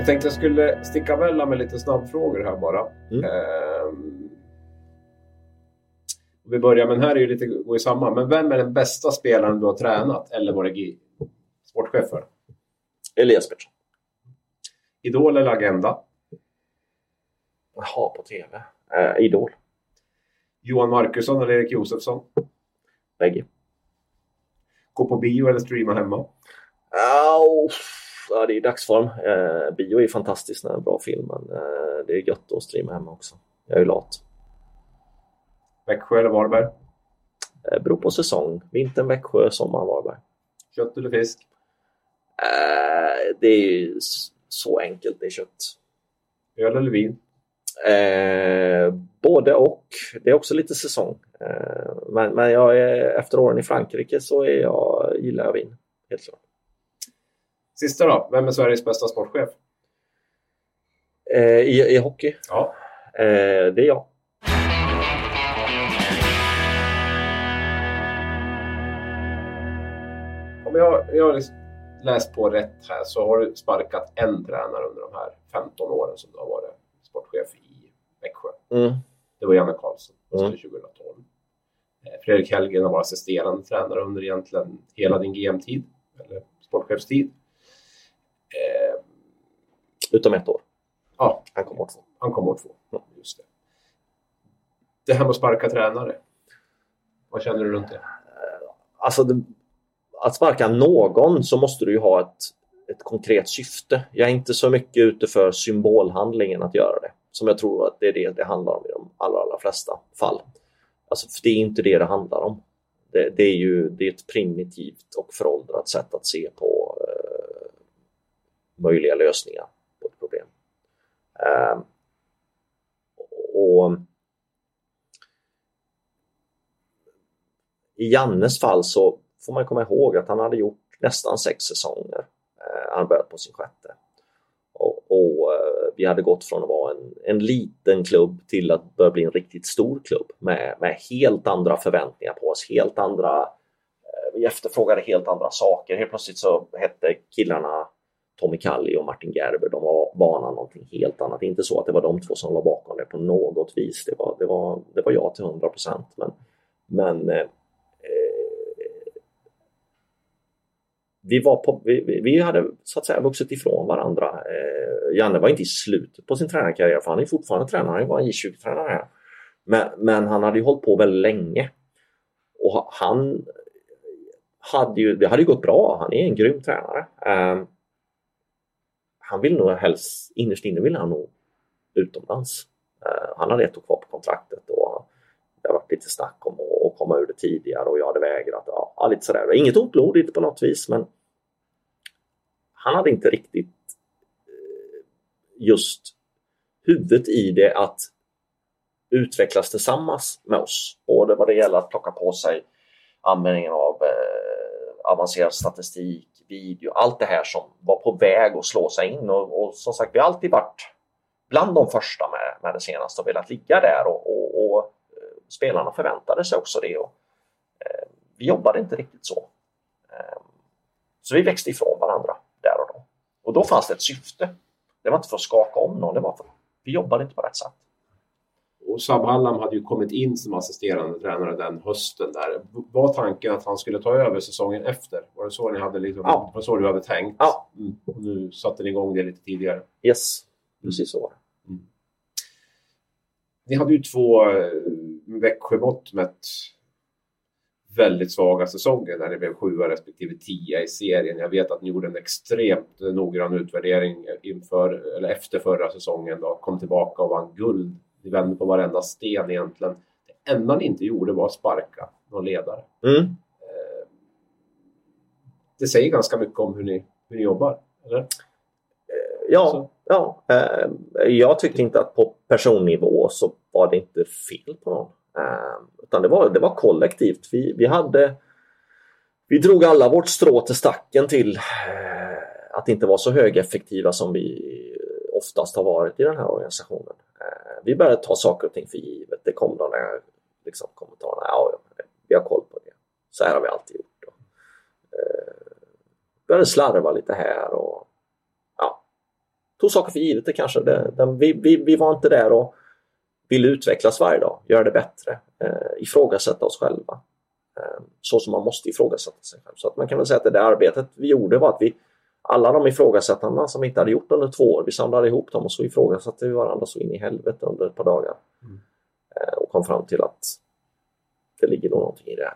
Jag tänkte jag skulle sticka emellan med lite snabbfrågor här bara. Mm. Ehm, vi börjar, men här är ju lite går ju samman. Men vem är den bästa spelaren du har tränat eller varit sportchef för? Elias Pettersson. Idol eller Agenda? Jaha, på TV. Eh, Idol. Johan Markusson eller Erik Josefsson? Bägge. Gå på bio eller streama hemma? Au, Ja, det är dagsform. Eh, bio är fantastiskt när det är en bra film, men eh, det är gött att streama hemma också. Jag är ju lat. Växjö eller Varberg? Eh, beror på säsong. Vintern Växjö, sommaren Varberg. Kött eller fisk? Eh, det är ju så enkelt, det är kött. Öl eller vin? Eh, både och. Det är också lite säsong. Eh, men men jag är, efter åren i Frankrike så är jag, gillar jag vin. Helt klart. Sista då. Vem är Sveriges bästa sportchef? Eh, i, I hockey? Ja. Eh, det är jag. Om jag, jag har läst på rätt här så har du sparkat en tränare under de här 15 åren som du har varit sportchef i Växjö. Mm. Det var Janne Karlsson Mm. 2012. Eh, Fredrik Hellgren har varit assisterande tränare under egentligen hela din GM-tid, eller sportchefstid. Eh, Utom ett år. ja, Han kom bort. han kom år två. Mm. Just det. det här med att sparka tränare. Vad känner du runt det? Alltså, det, att sparka någon så måste du ju ha ett, ett konkret syfte. Jag är inte så mycket ute för symbolhandlingen att göra det. Som jag tror att det är det det handlar om i de allra, allra flesta fall. Alltså, för det är inte det det handlar om. Det, det är ju det är ett primitivt och föråldrat sätt att se på eh, möjliga lösningar på ett problem. Eh, och I Jannes fall så får man komma ihåg att han hade gjort nästan sex säsonger. Eh, han började på sin sjätte. Och, och eh, vi hade gått från att vara en, en liten klubb till att börja bli en riktigt stor klubb med, med helt andra förväntningar på oss, helt andra eh, vi efterfrågade helt andra saker. Helt plötsligt så hette killarna Tommy Kalli och Martin Gerber, de var vana någonting helt annat. Inte så att det var de två som låg bakom det på något vis. Det var, det var, det var jag till 100 procent. Men, men eh, eh vi, var på, vi, vi- hade så att säga vuxit ifrån varandra. Eh, Janne var inte i slutet på sin tränarkarriär för han är fortfarande tränare, han var en J20-tränare. Men, men han hade ju hållit på väldigt länge. Och han hade ju, det hade ju gått bra, han är en grym tränare. Eh, han vill nog helst, innerst inne vill han nog utomlands. Eh, han hade ett år kvar på kontraktet och det har varit lite snack om att, komma ur det tidigare och jag hade vägrat. Ja, lite sådär. Inget ont blod, inte på något vis, men han hade inte riktigt eh, just huvudet i det att utvecklas tillsammans med oss. Både vad det gäller att plocka på sig användningen av eh, avancerad statistik, video, allt det här som var på väg att slå sig in. Och, och som sagt, vi har alltid varit bland de första med, med det senaste och velat ligga där och, och, och eh, spelarna förväntade sig också det. Och, eh, vi jobbade inte riktigt så. Eh, så vi växte ifrån varandra där och då. Och då fanns det ett syfte. Det var inte för att skaka om någon, det var för att vi jobbade inte på rätt sätt. Och Sab Hallam hade ju kommit in som assisterande tränare den hösten där. Var tanken att han skulle ta över säsongen efter? Var det så ni hade liksom, Ja. var så du hade tänkt? Ja. Mm. Och nu satte ni igång det lite tidigare. Yes, precis så var det. Ni hade ju två eh, Växjömått mätt väldigt svaga säsonger när det blev sjua respektive tia i serien. Jag vet att ni gjorde en extremt noggrann utvärdering inför, eller efter förra säsongen. Då, kom tillbaka och vann guld. Ni vände på varenda sten egentligen. Det enda ni inte gjorde var att sparka någon ledare. Mm. Eh, det säger ganska mycket om hur ni, hur ni jobbar, eller? Ja, Så. ja. Eh, jag tyckte inte att på personnivå så var det inte fel på någon. Eh, utan det var, det var kollektivt. Vi, vi hade vi drog alla vårt strå till stacken till eh, att inte vara så högeffektiva som vi oftast har varit i den här organisationen. Vi började ta saker och ting för givet. Det kom de där liksom, kommentarerna. Ja, ja, vi har koll på det. Så här har vi alltid gjort. Och, eh, började slarva lite här och ja, tog saker för givet. Det kanske det, den, vi, vi, vi var inte där och ville utvecklas varje dag, göra det bättre, eh, ifrågasätta oss själva. Eh, så som man måste ifrågasätta sig själv. Så att man kan väl säga att det där arbetet vi gjorde var att vi alla de ifrågasättandena som vi inte hade gjort under två år, vi samlade ihop dem och så ifrågasatte vi varandra så in i helvete under ett par dagar. Mm. Eh, och kom fram till att det ligger nog någonting i det här.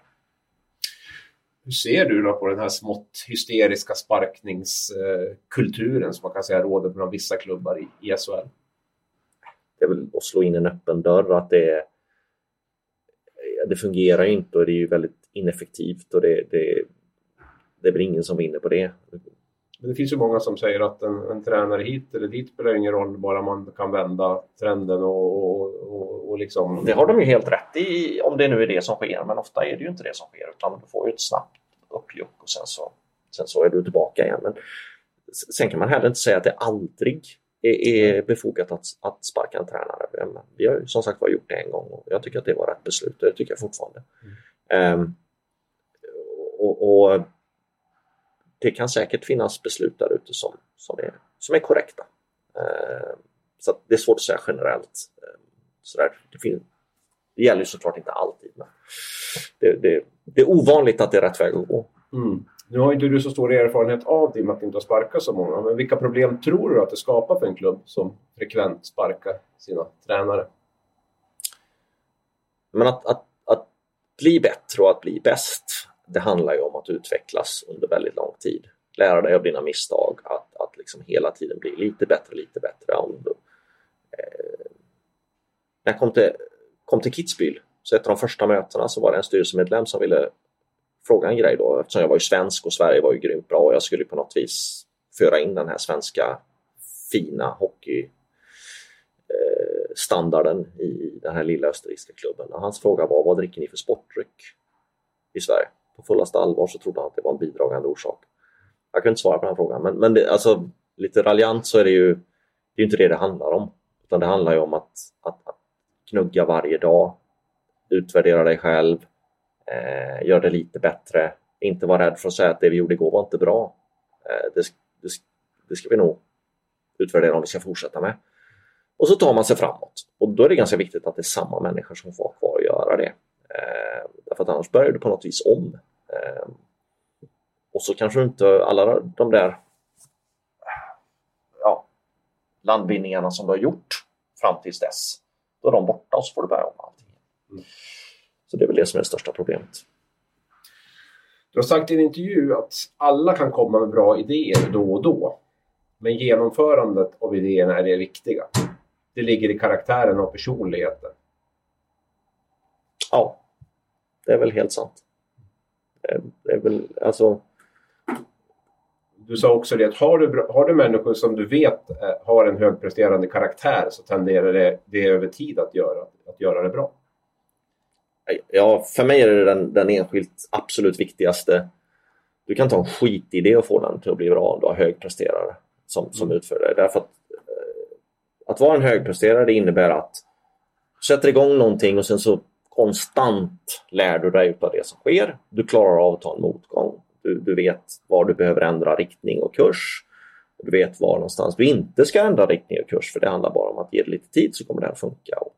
Hur ser du då på den här smått hysteriska sparkningskulturen som man kan säga råder bland vissa klubbar i, i SHL? det är väl att slå in en öppen dörr att det, det fungerar inte och det är ju väldigt ineffektivt och det, det, det är väl ingen som vinner på det. Men det finns ju många som säger att en, en tränare hit eller dit spelar ingen roll, bara man kan vända trenden och, och, och, och liksom... Det har de ju helt rätt i om det nu är det som sker, men ofta är det ju inte det som sker utan du får ju ett snabbt uppjuck och sen så, sen så är du tillbaka igen. Men sen kan man heller inte säga att det aldrig är, är befogat att, att sparka en tränare. Men Vi har ju som sagt var gjort det en gång och jag tycker att det var rätt beslut och det tycker jag fortfarande. Ehm, och, och det kan säkert finnas beslut där ute som, som, är, som är korrekta. Ehm, så det är svårt att säga generellt. Ehm, sådär. Det, finns, det gäller ju såklart inte alltid men det, det, det är ovanligt att det är rätt väg att gå. Mm. Nu har inte du så stor erfarenhet av det med att inte ha sparkat så många, men vilka problem tror du att det skapar för en klubb som frekvent sparkar sina tränare? Men att, att, att bli bättre och att bli bäst, det handlar ju om att utvecklas under väldigt lång tid. Lära dig av dina misstag, att, att liksom hela tiden bli lite bättre, lite bättre. Om du, eh, när jag kom till, kom till Kitzbühel, så ett av de första mötena så var det en styrelsemedlem som ville fråga en grej då, eftersom jag var ju svensk och Sverige var ju grymt bra och jag skulle på något vis föra in den här svenska fina hockey eh, standarden i den här lilla österrikiska klubben. Och hans fråga var, vad dricker ni för sportdryck i Sverige? På fullaste allvar så trodde han att det var en bidragande orsak. Jag kan inte svara på den frågan, men, men det, alltså, lite raljant så är det ju det är inte det det handlar om. Utan det handlar ju om att, att, att knugga varje dag, utvärdera dig själv, eh, gör det lite bättre, inte vara rädd för att säga att det vi gjorde igår var inte bra. Eh, det, det, det ska vi nog utvärdera om vi ska fortsätta med. Och så tar man sig framåt. Och då är det ganska viktigt att det är samma människor som får kvar att göra det. Eh, därför att annars börjar du på något vis om. Eh, och så kanske du inte alla de där ja, landvinningarna som du har gjort fram tills dess, då är de borta och så får du börja om allting. Mm. Så det är väl det som är det största problemet. Du har sagt i en intervju att alla kan komma med bra idéer då och då. Men genomförandet av idéerna är det viktiga. Det ligger i karaktären och personligheten. Ja, det är väl helt sant. Det är, det är väl, alltså, Du sa också det att har du, har du människor som du vet eh, har en högpresterande karaktär så tenderar det, det över tid att göra, att göra det bra. Ja, för mig är det den, den enskilt absolut viktigaste. Du kan ta en skitidé och få den till att bli bra om du har högpresterare som, som utför det. Därför att, eh, att vara en högpresterare innebär att du sätter igång någonting och sen så konstant lär du dig av det som sker. Du klarar av att ta en motgång. Du, du vet var du behöver ändra riktning och kurs. Du vet var någonstans du inte ska ändra riktning och kurs för det handlar bara om att ge det lite tid så kommer det här funka. Och,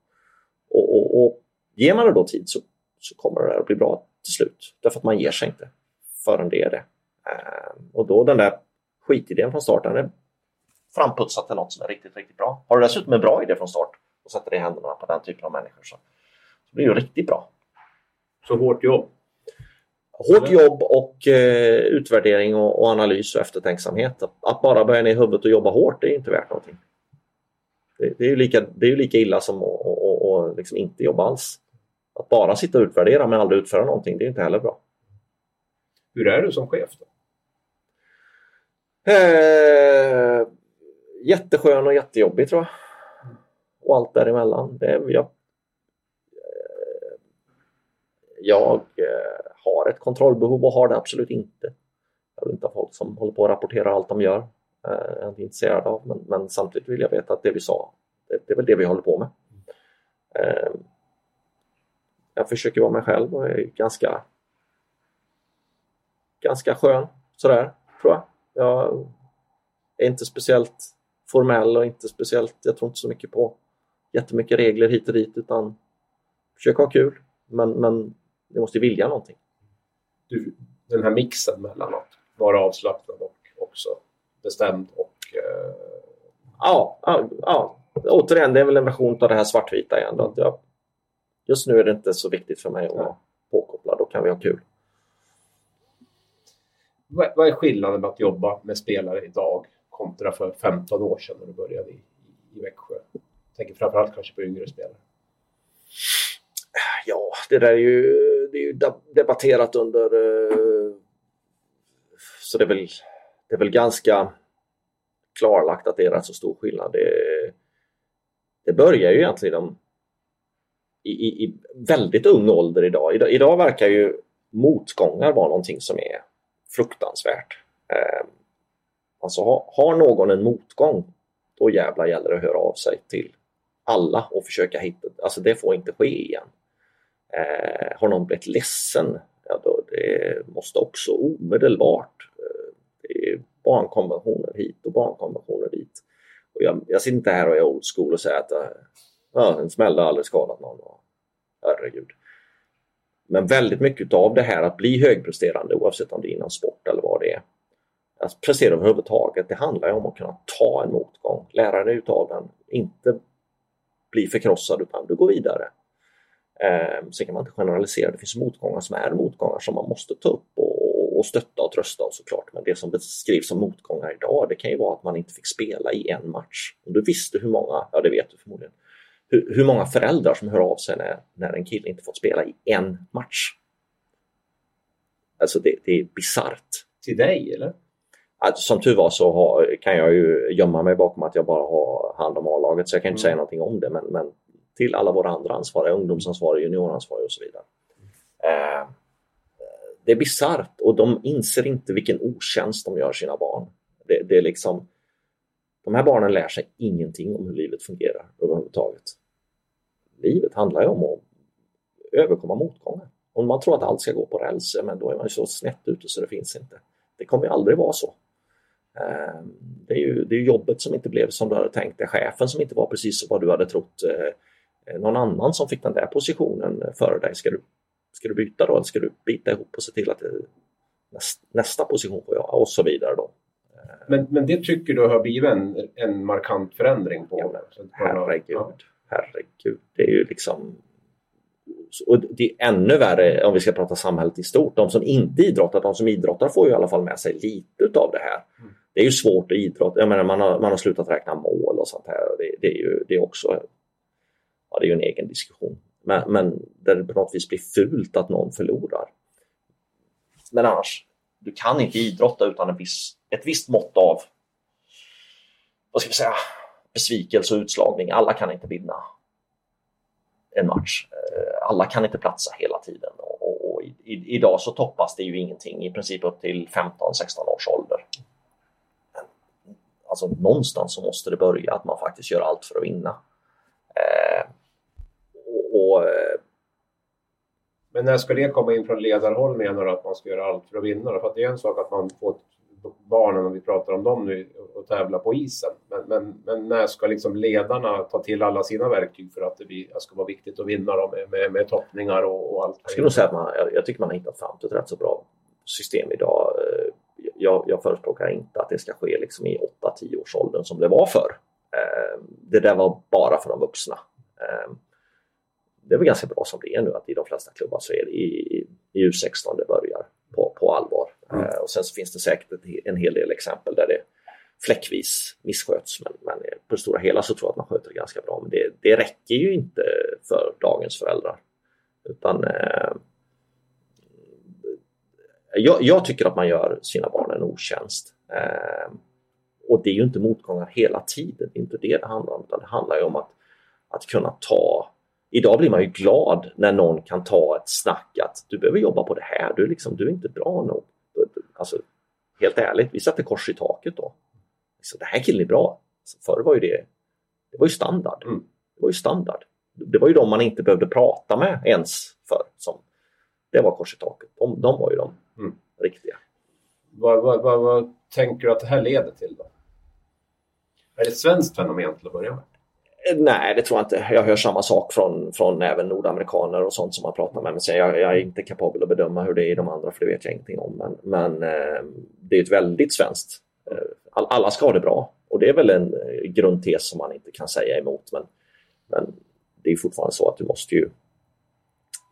och, och, och ger man det då tid så, så kommer det här att bli bra till slut. Därför att man ger sig inte förrän det är det. Ehm, och då den där skitidén från starten är framputsat till något som är riktigt, riktigt bra. Har du dessutom en bra idé från start och sätter det i händerna på den typen av människor så, så blir det riktigt bra. Så hårt jobb. Hårt jobb och eh, utvärdering och, och, analys och eftertänksamhet. Att, att, bara börja ner i huvudet och jobba hårt, det är inte värt någonting. Det, det är ju lika, det är lika illa som att liksom inte jobba alls. Att bara sitta och utvärdera men aldrig utföra någonting, det är inte heller bra. Hur är du som chef då? Eh, jätteskön och jättejobbig tror jag. Och allt däremellan. Det, jag, eh, jag eh, har ett kontrollbehov och har det absolut inte. Jag vill inte ha folk som håller på att rapportera allt de gör. Eh, jag är inte intresserad av men, men samtidigt vill jag veta att det vi sa, det, det är väl det vi håller på med. Eh, jag försöker vara mig själv och är ganska ganska skön sådär, tror jag. Jag är inte speciellt formell och inte speciellt, jag tror inte så mycket på jättemycket regler hit och dit utan försöka ha kul. Men, men jag måste vilja någonting. Du, den här mixen mellan att vara avslappnad och också bestämd och... Eh... Ja, ja, ja, återigen, det är väl en version av det här svartvita igen. Att jag, just nu är det inte så viktigt för mig att vara påkopplad, då kan vi ha kul. Vad, är skillnaden med att jobba med spelare idag kontra för 15 år sedan när du började i, i Växjö? Jag tänker framförallt kanske på yngre spelare. Ja, det där är ju, ju debatterat under... Eh, så det är väl, det är väl ganska klarlagt att det är rätt så stor skillnad. Det, det börjar ju egentligen i, i, i väldigt ung ålder idag. idag. Idag verkar ju motgångar vara någonting som är fruktansvärt. Eh, alltså har någon en motgång, då jävla gäller det att höra av sig till alla och försöka hitta, alltså det får inte ske igen. Eh, har någon blivit ledsen, ja då det måste också omedelbart, eh, det är barnkonventioner hit och barnkonventioner dit. Och jag, jag sitter inte här och är old school och säger att eh, ja, en smäll har aldrig skadat någon. herregud. Men väldigt mycket av det här att bli högpresterande oavsett om det är inom sport eller vad det är. Att prestera överhuvudtaget, det handlar om att kunna ta en motgång, lära dig utav den, inte bli förkrossad utan du går vidare. Eh, sen kan man inte generalisera, det finns motgångar som är motgångar som man måste ta upp och, och stötta och trösta och såklart. Men det som beskrivs som motgångar idag, det kan ju vara att man inte fick spela i en match. Om du visste hur många, ja det vet du förmodligen, hur, hur många föräldrar som hör av sig när, när en kille inte fått spela i en match. Alltså det, det är bisarrt. Till dig eller? Alltså, som tur var så har, kan jag ju gömma mig bakom att jag bara har hand om A-laget så jag kan inte mm. säga någonting om det men, men till alla våra andra ansvariga, ungdomsansvariga, junioransvariga och så vidare. Eh, det är bisarrt och de inser inte vilken otjänst de gör sina barn. Det, det är liksom de här barnen lär sig ingenting om hur livet fungerar överhuvudtaget. Livet handlar ju om att överkomma motgångar. Om man tror att allt ska gå på räls, men då är man ju så snett ute så det finns inte. Det kommer ju aldrig vara så. Eh, det är ju det är jobbet som inte blev som du hade tänkt, dig, chefen som inte var precis vad du hade trott. Eh, Eh, någon annan som fick den där positionen före dig, ska du, ska du byta då eller ska du bita ihop och se till att det, nästa position får jag och så vidare då. Men, men det tycker du har blivit en, en markant förändring på? Ja, herregud, ja. herregud. Det är ju liksom... Och det är ännu värre om vi ska prata samhället i stort. De som inte idrottar, de som idrottar får ju i alla fall med sig lite av det här. Mm. Det är ju svårt att idrotta. Jag menar, man har, man har slutat räkna mål och sånt här. Det, det är ju det är också ja, det är ju en egen diskussion. Men, men där det på något vis blir fult att någon förlorar. Men annars, du kan inte idrotta utan en viss, ett visst mått av vad ska vi säga, besvikelse och utslagning. Alla kan inte vinna en match. Eh, alla kan inte platsa hela tiden. Och, och, och i, idag så toppas det ju ingenting i princip upp till 15-16 års ålder. Alltså någonstans så måste det börja att man faktiskt gör allt för att vinna. Eh, och, eh, men när ska det komma in från ledarhåll menar du att man ska göra allt för att vinna? För att det är en sak att man får barnen, om vi pratar om dem nu, och tävla på isen. Men, men, men när ska liksom ledarna ta till alla sina verktyg för att det blir, ska vara viktigt att vinna då med, med, med toppningar och, och allt? Jag skulle nog säga att man, jag, jag, tycker man har hittat fram till ett rätt så bra system idag. Eh, jag, jag förespråkar inte att det ska ske liksom i 8-10 års åldern som det var förr. Eh, det där var bara för de vuxna. Det är väl ganska bra som det är nu att i de flesta klubbar så är det i, i U16 det börjar på, på allvar. Mm. Eh, och sen så finns det säkert en hel del exempel där det fläckvis missköts. Men, men på det stora hela så tror jag att man sköter det ganska bra. Men det, det räcker ju inte för dagens föräldrar. Utan eh, jag, jag, tycker att man gör sina barn en otjänst. Eh, och det är ju inte motgångar hela tiden, det är inte det det handlar om. Utan det handlar ju om att, att kunna ta Idag blir man ju glad när någon kan ta ett snack att du behöver jobba på det här, du är, liksom, du är inte bra nog. Alltså, helt ärligt, vi sätter kors i taket då. Så den här killen är bra. Så förr var ju det, det var ju standard. Mm. Det var ju standard. Det var ju de man inte behövde prata med ens för. Som, det var kors i taket. De, de var ju de mm. riktiga. Vad, vad, vad, vad, tänker du att det här leder till då? Är det ett svenskt fenomen till att börja med? Nej, det tror jag inte. Jag hör samma sak från, från även nordamerikaner och sånt som man pratar med. Men jag, jag är inte kapabel att bedöma hur det är i de andra för det vet jag ingenting om. Men, men eh, det är ett väldigt svenskt eh, all, alla ska ha det bra. Och det är väl en eh, grundtes som man inte kan säga emot. Men, men det är fortfarande så att du måste ju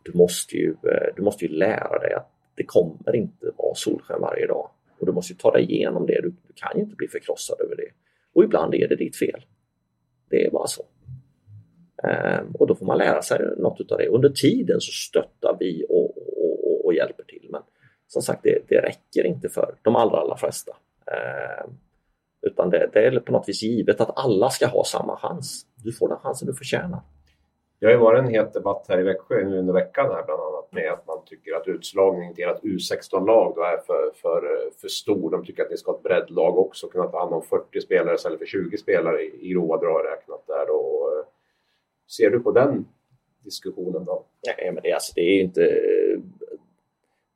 du måste ju, du måste ju lära dig att det kommer inte vara solsken varje dag. Och du måste ju ta dig igenom det. Du, du kan ju inte bli förkrossad över det. Och ibland är det ditt fel. Det är bara så. Ehm, och då får man lära sig något av det. Under tiden så stöttar vi och, och, och, och hjälper till. Men som sagt, det, det räcker inte för de allra, allra flesta. Ehm, utan det, det, är på något vis givet att alla ska ha samma chans. Du får den chansen du förtjänar. Det har ju varit en het debatt här i Växjö nu under veckan här bland annat med att man tycker att utslagningen till ert U16-lag då är för, för, för stor. De tycker att ni ska ha ett breddlag också, kunna ta hand om 40 spelare istället för 20 spelare i, i grova drag räknat där. Och, ser du på den diskussionen då? Nej, men det, alltså, det är ju inte...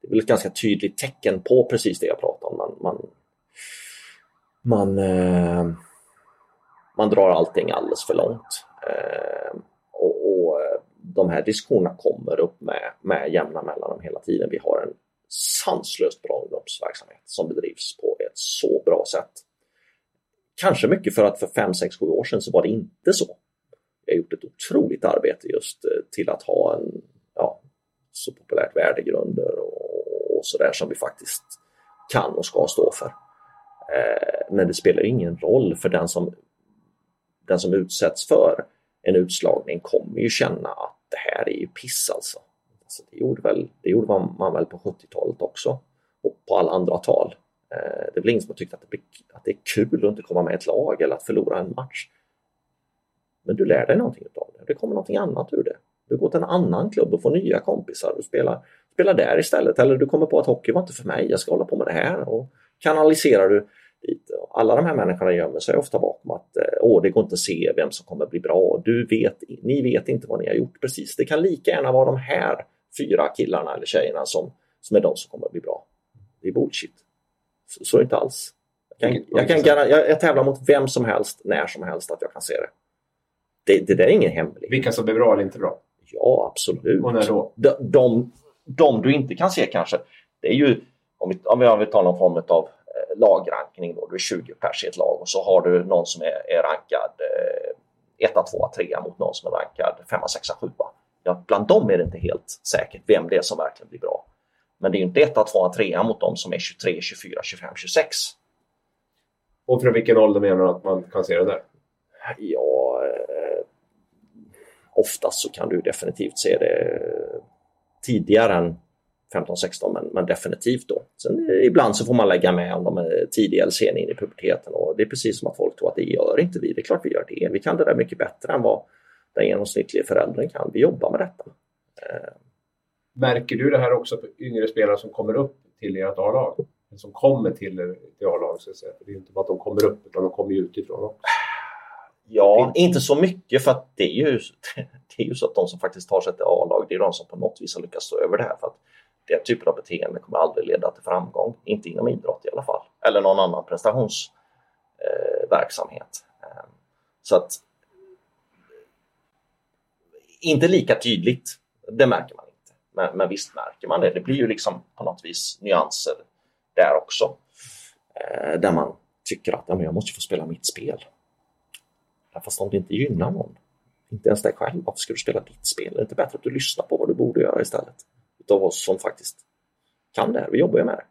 Det är väl ett ganska tydligt tecken på precis det jag pratar om. Man, man man, eh, man drar allting alldeles för långt. Eh, och, de här diskussionerna kommer upp med, med jämna mellanrum hela tiden. Vi har en sanslöst bra ungdomsverksamhet som bedrivs på ett så bra sätt. Kanske mycket för att för 5, 6, 7 år sedan så var det inte så. Vi har gjort ett otroligt arbete just eh, till att ha en ja, så populärt värdegrunder och, och sådär som vi faktiskt kan och ska stå för. Eh, men det spelar ingen roll för den som, den som utsätts för en utslagning kommer ju känna att det här är ju piss alltså. alltså det, gjorde väl, det gjorde man väl på 70-talet också och på alla andra tal. Eh, det är väl ingen som har tyckt att det, att det är kul att inte komma med ett lag eller att förlora en match. Men du lär dig någonting av det. Det kommer någonting annat ur det. Du går till en annan klubb och får nya kompisar. Du spelar, spelar där istället. Eller du kommer på att hockey var inte för mig. Jag ska hålla på med det här. Och kanaliserar du dit. Alla de här människorna gömmer sig ofta bakom att eh, åh, det går inte att se vem som kommer bli bra. Du vet, ni vet inte vad ni har gjort precis. Det kan lika gärna vara de här fyra killarna eller tjejerna som, som är de som kommer bli bra. Det är bullshit. Så, så är det inte alls. Jag, kan, jag, kan, jag, jag tävlar mot vem som helst, när som helst, att jag kan se det. Det, det där är ingen hemlighet. Vilka som blir bra eller inte bra? Ja, absolut. Och när då? De, de, de du inte kan se kanske, det är ju om vi, om vi, om vi tar någon form av lagrankning. Då. Du är 20 pers i ett lag och så har du någon som är, är rankad eh, 1, 2, 3 mot någon som är rankad 5, 6, 7. Ja, bland dem är det inte helt säkert vem det är som verkligen blir bra. Men det är inte 1, 2, 3 mot dem som är 23, 24, 25, 26. Och från vilken ålder menar du att man kan se det där? Ja, eh, oftast så kan du definitivt se det tidigare än 15-16 men, men, definitivt då. Sen eh, ibland så får man lägga med om de är tidiga eller sena in i puberteten och det är precis som att folk tror att det gör inte vi. Det är klart vi gör det. Vi kan det där mycket bättre än vad den genomsnittliga föräldern kan. Vi jobbar med detta. Eh. Märker du det här också på yngre spelare som kommer upp till ert A-lag? Som kommer till, till A-laget Det är inte bara att de kommer upp utan de kommer utifrån också. Ja, inte så mycket för att det är ju, det är ju så att de som faktiskt tar sig till A-lag, det är de som på något vis har lyckats stå över det här. För att den typen av beteende kommer aldrig leda till framgång, inte inom idrott i alla fall, eller någon annan prestationsverksamhet. Eh, ehm, så att inte lika tydligt, det märker man inte. Men, men visst märker man det. Det blir ju liksom på något vis nyanser där också. Eh, där man tycker att ja, men jag måste få spela mitt spel. Fast om det inte gynnar någon, inte ens dig själv, varför ska du spela ditt spel? Är det inte bättre att du lyssnar på vad du borde göra istället? Av oss som faktiskt kan det här, vi jobbar ju med det.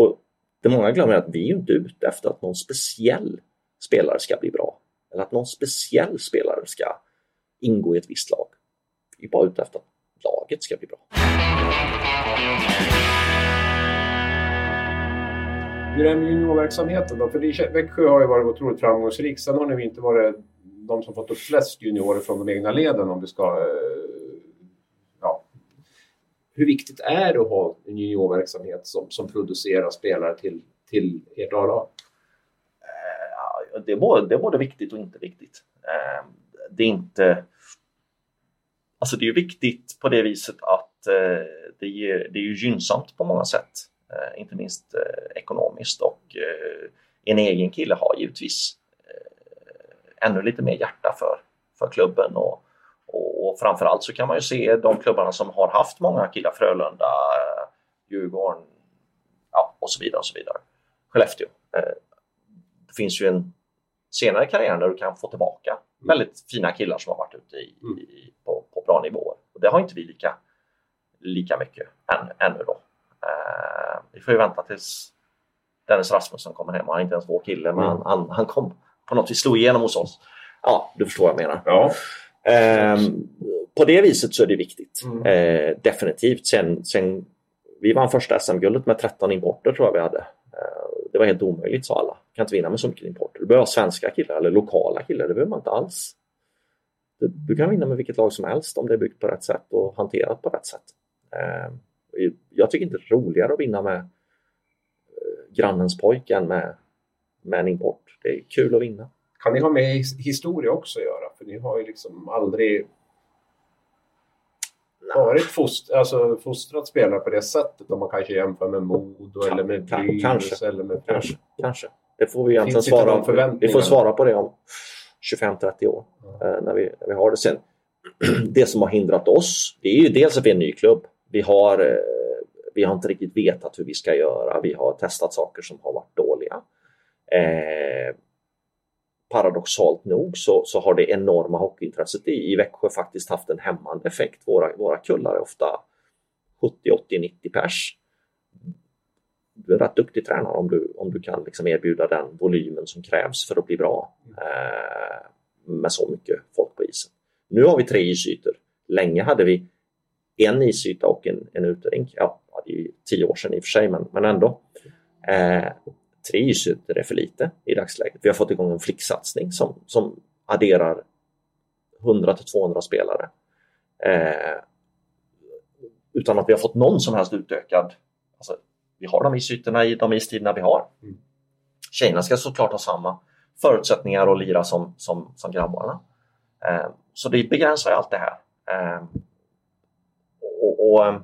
Och det många glömmer är att vi är inte ute efter att någon speciell spelare ska bli bra. Eller att någon speciell spelare ska ingå i ett visst lag. Vi är bara ute efter att laget ska bli bra. Hur är det med juniorverksamheten då? För Växjö har ju varit otroligt framgångsrik. Sen har ni inte varit de som fått upp flest juniorer från de egna leden om vi ska... Eh, hur viktigt är det att ha en juniorverksamhet som, som producerar spelare till, till ert A-lag? Eh, det är, både, det är både viktigt och inte viktigt. Eh, det är inte... Alltså det är viktigt på det viset att eh, det, ger, det är ju gynnsamt på många sätt. Inte minst ekonomiskt och en egen kille har givetvis ännu lite mer hjärta för, för klubben. Och, och, framförallt så kan man ju se de klubbarna som har haft många killar, Frölunda, Djurgården ja, och så vidare. och så vidare. Skellefteå. Eh, det finns ju en senare karriär där du kan få tillbaka mm. väldigt fina killar som har varit ute i, mm. i, på, på bra nivåer. Och det har inte vi lika, lika mycket än, ännu då. Eh, vi får ju vänta tills Dennis Rasmusson kommer hem. Han är inte ens vår kille, men mm. han, han, kom, på något vis slog igenom hos oss. Ja, du förstår vad jag menar. Ja. Eh, på det viset så är det viktigt. Mm. Eh, definitivt. Sen, sen, vi vann första SM-guldet med 13 importer tror jag vi hade. Eh, det var helt omöjligt sa alla. Kan inte vinna med så mycket importer. Du behöver ha svenska killar eller lokala killar. Det behöver man inte alls. Du, du kan vinna med vilket lag som helst om det är byggt på rätt sätt och hanterat på rätt sätt. Ehm, jag tycker inte det är roligare att vinna med eh, grannens pojk än med, med en import det är kul att vinna. Kan ni ha med historia också att göra? För ni har ju liksom aldrig varit fost, alltså fostrat spelare på det sättet om man kanske jämför med Modo kan, eller med Brynäs kanske, eller med kanske, kanske. Det får vi egentligen svara på. Vi får svara på det om 25-30 år mm. när, vi, när vi har det sen. Det som har hindrat oss, det är ju dels att vi är en ny klubb. Vi har, eh, vi har inte riktigt vetat hur vi ska göra. Vi har testat saker som har varit dåliga. Eh, paradoxalt nog så, så har det enorma hockeyintresset i, i Växjö faktiskt haft en hämmande effekt. Våra, våra kullar är ofta 70, 80, 90 pers. Du är en rätt duktig tränare om du, om du kan liksom erbjuda den volymen som krävs för att bli bra eh, med så mycket folk på isen. Nu har vi tre isytor. Länge hade vi en isyta och en, en uterink. Ja, det är tio år sedan i och för sig, men, men ändå. Eh, tre isytor är för lite i dagsläget. Vi har fått igång en flicksatsning som, som adderar 100 till 200 spelare. Eh, utan att vi har fått någon som helst utökad... Alltså, vi har de isytorna i de istiderna vi har. Mm. Tjejerna ska såklart ha samma förutsättningar att lira som, som, som grabbarna. Eh, så det begränsar allt det här. Eh, och, och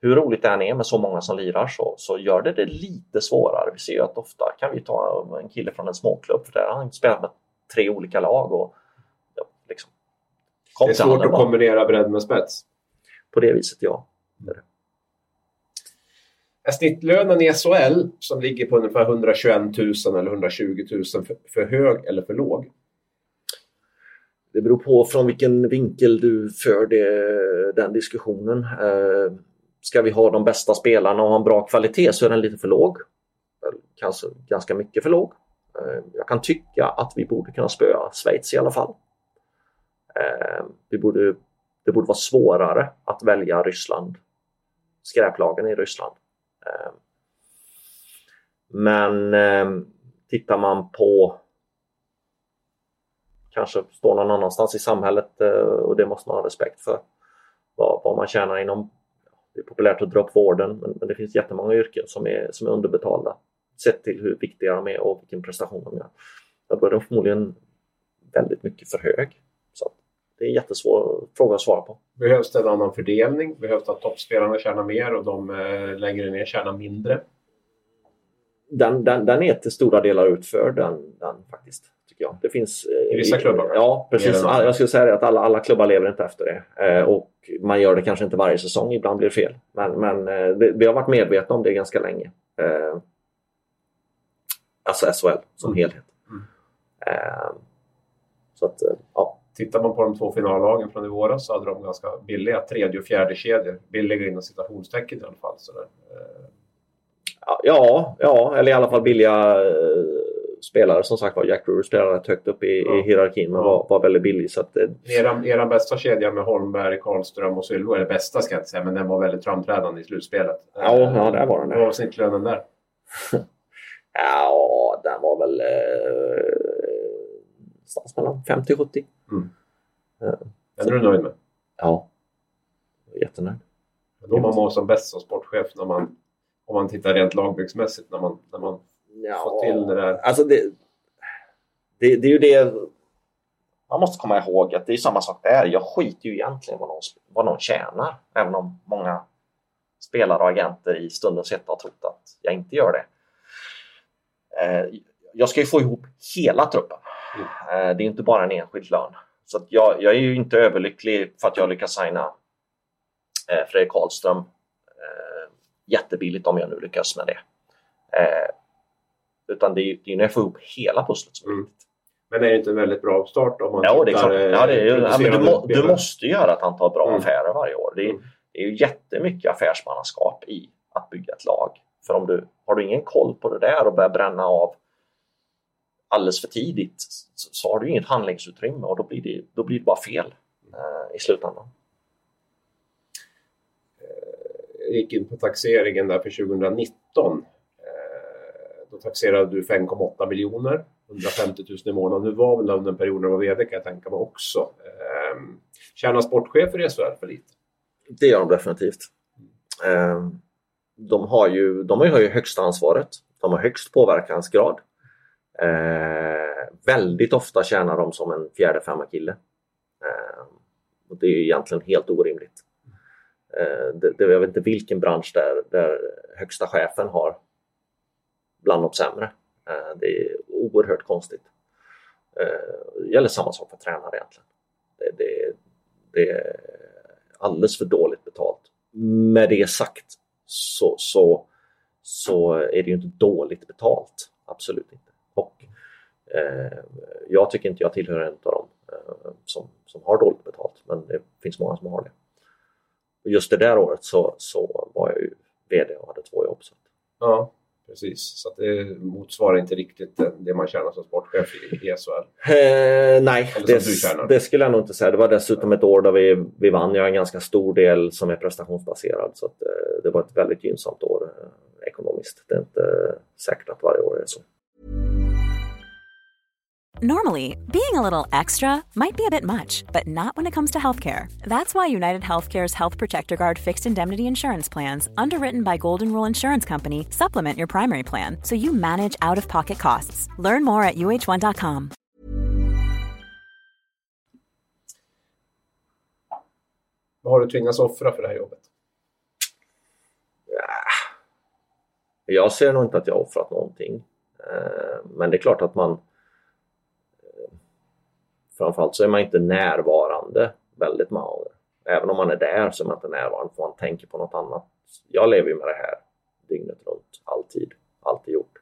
hur roligt det än är med så många som lirar så, så gör det det lite svårare. Vi ser ju att ofta kan vi ta en kille från en småklubb för där har han spelat med tre olika lag. Och, ja, liksom, det är svårt att kombinera bredd med spets. På det viset, ja. Det är, snittlönen i SHL som ligger på ungefär 121 000 eller 120 000 för, för hög eller för låg? Det beror på från vilken vinkel du för det, den diskussionen. Ska vi ha de bästa spelarna och ha en bra kvalitet så är den lite för låg. Kanske ganska mycket för låg. Eh, jag kan tycka att vi borde kunna spöa Schweiz i alla fall. Eh, vi borde, det borde vara svårare att välja Ryssland, skräplagen i Ryssland. Eh, men tittar man på kanske står någon annanstans i samhället och det måste man ha respekt för vad, vad man tjänar inom det är populärt att dra upp vården men, men det finns jättemånga yrken som är, som är underbetalda sett till hur viktiga de är och vilken prestation de gör. Då är de förmodligen väldigt mycket för hög. Så det är en jättesvår fråga att svara på. Behövs det en annan fördelning? Behövs det att toppspelarna tjänar mer och de eh, längre ner tjänar mindre? Den, den, den är till stora delar utförd den, den faktiskt tycker jag. Det finns, eh, I vissa klubbar? Ja, precis. Jag skulle säga att alla, alla klubbar lever inte efter det. Eh, och man gör det kanske inte varje säsong, ibland blir det fel. Men, men eh, det, vi har varit medvetna om det ganska länge. Alltså SHL som mm. helhet. Mm. Så att, ja. Tittar man på de två finallagen från i våras så hade de ganska billiga tredje och fjärde kedjor. Billiga inom citationstecken i alla fall. Så där. Eh, Ja, ja, eller i alla fall billiga spelare. Som sagt var, Jack Brewer spelade rätt högt upp i, Ja. i hierarkin men Ja. var, var väldigt billig. Så att, eh, Era, era bästa kedja med Holmberg, Karlström och Sylvo, eller bästa ska jag inte säga, men den var väldigt framträdande i slutspelet. Ja, ja, där var den. Vad var snittlönen där? ja, den var väl eh, någonstans mellan 50 och 70. Den är du nöjd med? Ja, jättenöjd. Då man mår som bäst som sportchef när man, om man tittar rent lagbyggsmässigt, när man, när man Ja, Få till det där. Alltså det, det, det är ju det man måste komma ihåg att det är samma sak där. Jag skiter ju egentligen vad någon, vad någon tjänar. Även om många spelare och agenter i stundens hetta har trott att jag inte gör det. Eh, jag ska ju få ihop hela truppen. Eh, det är inte bara en enskild lön. Så jag, jag är ju inte överlycklig för att jag lyckas signa eh, Fredrik Karlström jättebilligt om jag nu lyckas med det. Eh, utan det är ju det är när jag får ihop hela pusslet som är Mm. viktigt. Men är det inte en väldigt bra start om man Ja, det är klart. eh, Ja, det är ju, ja, men du, må, du måste göra ett antal bra Mm. affärer varje år. Det är, Mm. det är ju jättemycket affärsmannaskap i att bygga ett lag. För om du har du ingen koll på det där och börjar bränna av alldeles för tidigt så, så har du inget handlingsutrymme och då blir det, då blir det bara fel eh, i slutändan. Jag gick in på taxeringen där för 2019. Då taxerade du 5,8 miljoner, 150 000 i månaden. Nu var väl under den perioden du var VD kan jag tänka mig också. Eh, Tjänar sportchefer i SHL för lite? Det gör de definitivt. Eh, de har ju, de har ju högsta ansvaret. De har högst påverkansgrad. Eh, väldigt ofta tjänar de som en fjärde femma kille. Eh, och det är ju egentligen helt orimligt. Eh, det, det, jag vet inte vilken bransch där, där högsta chefen har bland de sämre. Eh, det är oerhört konstigt. Eh, det gäller samma sak för tränare egentligen. Det, det, det är alldeles för dåligt betalt. Med det sagt så, så, så är det ju inte dåligt betalt. Absolut inte. Och eh, jag tycker inte jag tillhör en av dem eh, som, som har dåligt betalt, men det finns många som har det. Och just det där året så, så var jag ju VD och hade två jobb. Så. Ja, precis. Så det motsvarar inte riktigt det- man tjänar som sportchef i, i SHL. Eh, nej, det, det skulle jag nog inte säga. Det var dessutom ett år där vi, vi vann. Jag har en ganska stor del som är prestationsbaserad så att, eh, det var ett väldigt gynnsamt år eh, ekonomiskt. Det är inte säkert att varje år är så. Normally, being a little extra might be a bit much, but not when it comes to healthcare. That's why United Healthcare's Health Protector Guard fixed indemnity insurance plans, underwritten by Golden Rule Insurance Company, supplement your primary plan so you manage out of pocket costs. Learn more at uh1.com. Vad har du tvingats offra för det här jobbet? Jag ser nog inte att jag har offrat någonting. Eh, Men det är klart att man framförallt så är man inte närvarande väldigt många gånger. Även om man är där så är man inte närvarande för man tänker på något annat. Jag lever ju med det här dygnet runt, alltid, alltid gjort.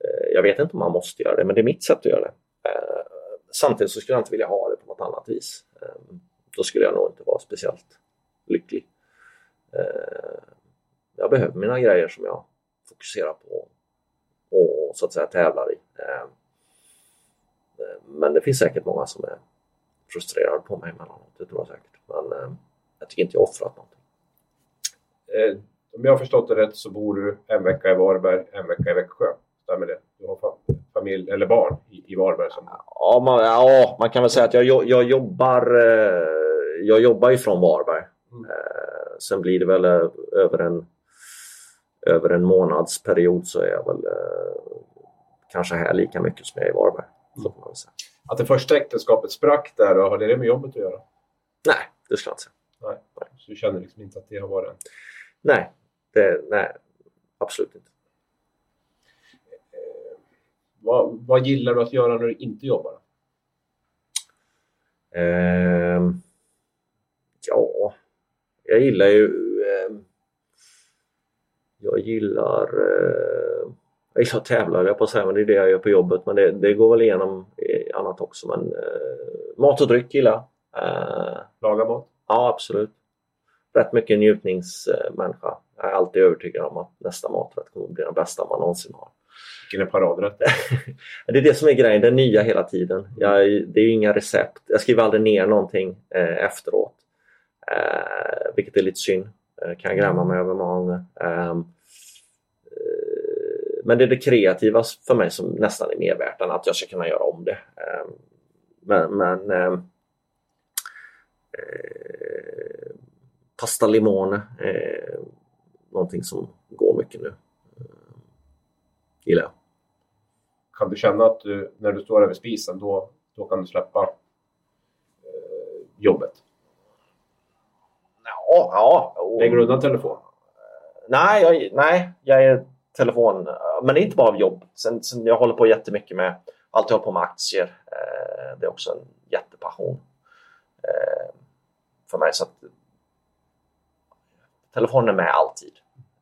Eh, jag vet inte om man måste göra det, men det är mitt sätt att göra det. Eh, samtidigt så skulle jag inte vilja ha det på något annat vis. Eh, då skulle jag nog inte vara speciellt lycklig. Jag behöver mina grejer som jag fokuserar på och så att säga tävlar i. Eh, Men det finns säkert många som är frustrerade på mig emellanåt, det tror jag säkert. Men eh, jag tycker inte jag offrat någonting. Eh, om jag har förstått det rätt så bor du en vecka i Varberg, en vecka i Växjö. Stämmer det? Du har fa- familj eller barn i, i Varberg som... Ja man, ja, man kan väl säga att jag, jag jobbar jag jobbar ifrån Varberg. Mm. Eh, Sen blir det väl över en över en månadsperiod så är jag väl eh, kanske här lika mycket som jag är i Varberg. Säga. Att det första äktenskapet sprack där, har det med jobbet att göra? Nej, det skulle jag inte säga. Nej. Så du känner liksom inte att det har varit en... Nej, det, nej, absolut inte. Vad, vad gillar du att göra när du inte jobbar? Ehm, ja, jag gillar ju... ehm, jag gillar... jag gillar att tävla, jag på att säga, men det är det jag gör på jobbet. Men det, det går väl igenom annat också. Men eh, mat och dryck gillar. Eh, Laga mat? Ja, absolut. Rätt mycket njutningsmänniska. Jag är alltid övertygad om att nästa maträtt kommer bli den bästa man någonsin har. Vilken är paradrätten? det är det som är grejen, är nya hela tiden. Jag, det är ju inga recept. Jag skriver aldrig ner någonting eh, efteråt. Eh, vilket är lite synd. Eh, kan jag gräma mig över många gånger. Ehm, men det är det kreativa för mig som nästan är mer värt än att jag ska kunna göra om det. Ehm, men, men ehm, eh, pasta limone är någonting som går mycket nu. Eh, gillar jag. Kan du känna att du, när du står över spisen, då, då kan du släppa eh, jobbet? Ja, ja. Lägger du undan telefon? Nej, jag, nej, jag är telefon. Men det är inte bara av jobb. Sen, sen jag håller på jättemycket med, alltid hållit på med aktier. Eh, det är också en jättepassion eh, för mig. Så att, telefonen är med alltid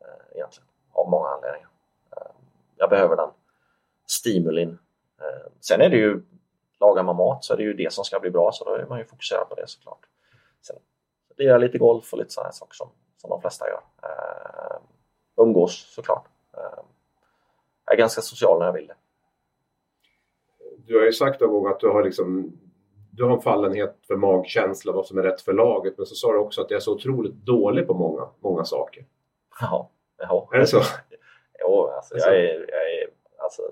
eh, egentligen, av många anledningar. Eh, jag behöver den stimulin. Eh, sen är det ju, lagar man mat så är det ju det som ska bli bra så då är man ju fokuserad på det såklart. Sen lirar lite golf och lite sådana saker som, som de flesta gör. Eh, umgås såklart. Jag är ganska social när jag vill det. Du har ju sagt någon gång att du har liksom du har en fallenhet för magkänsla, vad som är rätt för laget. Men så sa du också att jag är så otroligt dålig på många, många saker. Ja, ja. Är det så? jo, alltså, jag är, jag är alltså,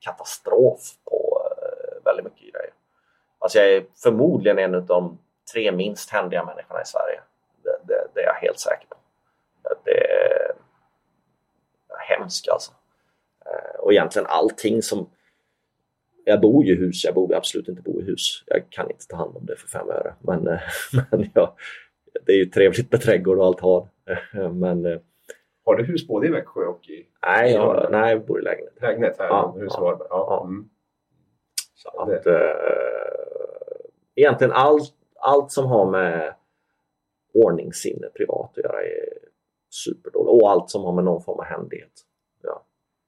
katastrof på uh, väldigt mycket grejer. Alltså jag är förmodligen en av de tre minst händiga människorna i Sverige. Det, det, det är jag helt säker på. Det är hemskt alltså. Eh, och egentligen allting som... Jag bor ju i hus, jag borde absolut inte bo i hus. Jag kan inte ta hand om det för fem öre. Men, eh, men ja, det är ju trevligt med trädgård och allt har. Men, eh, har du hus både i Växjö och i... Nej, jag, nej, jag bor i lägenhet. Lägenhet här, ja, hus ja, ja. Mm. Så att, äh, egentligen allt allt som har med ordningssinne privat att göra är superdåligt. Och allt som har med någon form av händighet. Ja.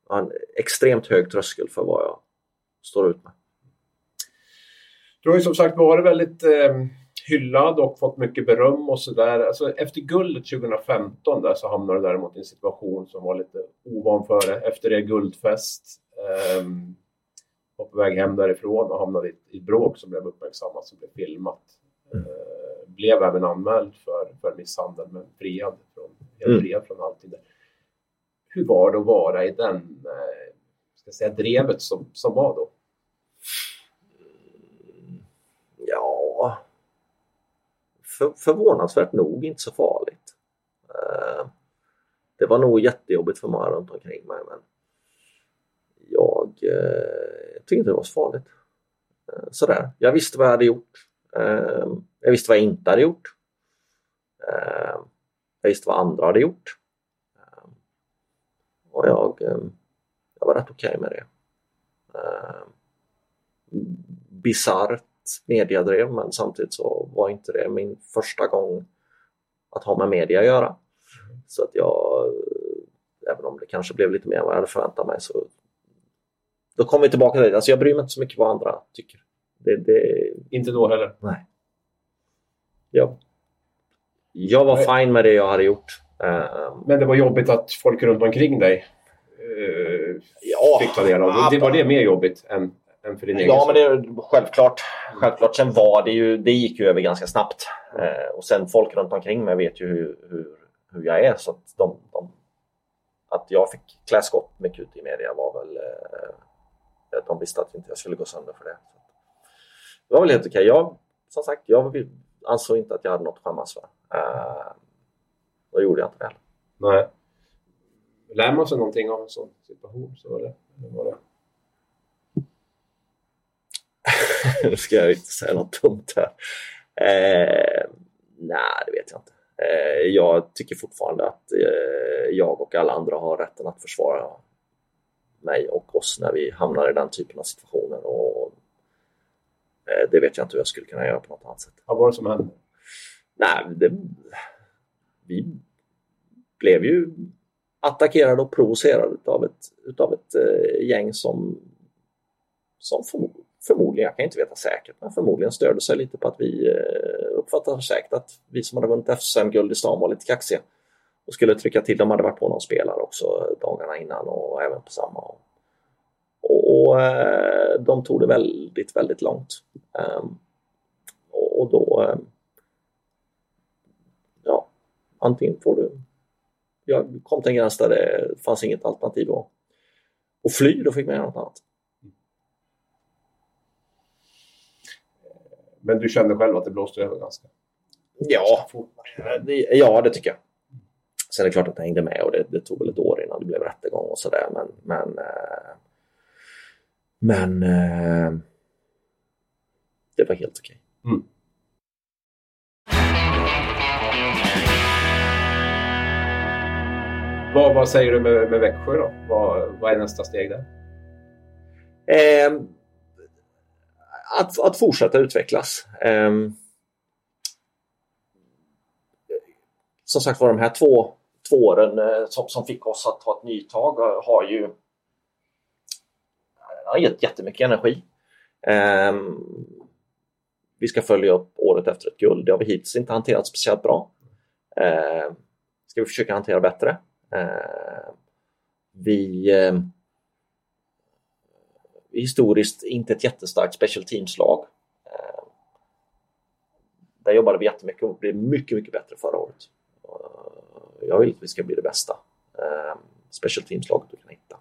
Jag har en extremt hög tröskel för vad jag står ut med. Du har ju som sagt varit väldigt eh, hyllad och fått mycket beröm och sådär. Alltså, efter guldet 2015 där så hamnade du däremot i en situation som var lite ovan för det. Efter det guldfest. Eh, var på väg hem därifrån och hamnade i ett bråk som blev uppmärksammat, som blev filmat. Mm. Blev även anmäld för, för misshandel men friad från, mm. friad från allting. Hur var det att vara i den, eh, ska säga, drevet som, som var då? Ja, för, förvånansvärt nog inte så farligt. Uh, det var nog jättejobbigt för många runt omkring mig men jag, jag tyckte inte det var så farligt. Sådär, jag visste vad jag hade gjort. Jag visste vad jag inte hade gjort. Ehm, jag visste vad andra hade gjort. Ehm, och jag, jag var rätt okej okay med det. Bisarrt mediadrev men samtidigt så var inte det min första gång att ha med media att göra. Så att jag, även om det kanske blev lite mer än vad jag hade förväntat mig så då kommer vi tillbaka till det. Alltså jag bryr mig inte så mycket vad andra tycker. Det, det... Inte då heller? Nej. Jag, jag var Nej. fine med det jag hade gjort. Um... Men det var jobbigt att folk runt omkring dig uh, ja, fick ta del av det. Var det mer jobbigt än, än för din egen Ja, men det är självklart. Självklart. Sen var det ju, det gick ju över ganska snabbt. Uh, och sen folk runt omkring mig vet ju hur, hur, hur jag är. Så att, de, de, att jag fick klä skott mycket ute i media var väl... Uh, de visste att inte jag skulle gå sönder för det. Det var väl helt okej. Jag, som sagt, jag ansåg inte att jag hade något att skämmas för. Uh, då gjorde jag inte det heller. Nej. Lär man sig någonting av en sån situation? Så var det, var det. nu ska jag inte säga något dumt här. Eh, nej, det vet jag inte. Eh, jag tycker fortfarande att eh, jag och alla andra har rätten att försvara mig och oss när vi hamnar i den typen av situationer. Och Eh, det vet jag inte hur jag skulle kunna göra på något annat sätt. Vad var det som hände? Nej, det, vi blev ju attackerade och provocerade utav ett, utav ett eh, gäng som, som förmodligen, jag kan inte veta säkert, men förmodligen störde sig lite på att vi eh, uppfattade säkert att vi som hade vunnit SM-guld i stan var lite kaxiga och skulle trycka till. De hade varit på någon spelare också dagarna innan och även på samma. Och, och eh, de tog det väldigt, väldigt långt. Um, och, då... Um, ja, antingen får du... Jag kom till en gräns där det fanns inget alternativ att, att fly, då fick man göra något annat. Men du kände själv att det blåste över ganska Ja, det, ja det tycker jag. Sen är det klart att jag hängde med och det, det tog väl ett år innan det blev rättegång och sådär. Men, men, eh, men eh, det var helt okej. Mm. Vad, vad säger du med, med Växjö då? Vad, vad är nästa steg där? Eh, att, att fortsätta utvecklas. Eh, som sagt var, de här två, två åren eh, som, som fick oss att ta ett nytag har ju har gett jättemycket energi. Ehm, vi ska följa upp året efter ett guld. Det har vi hittills inte hanterat speciellt bra. Eh, ska vi försöka hantera bättre. Ehm, vi ehm, historiskt inte ett jättestarkt special teams-lag. Där jobbade vi jättemycket och blev mycket, mycket bättre förra året. Jag vill att vi ska bli det bästa special teams-laget du kan hitta.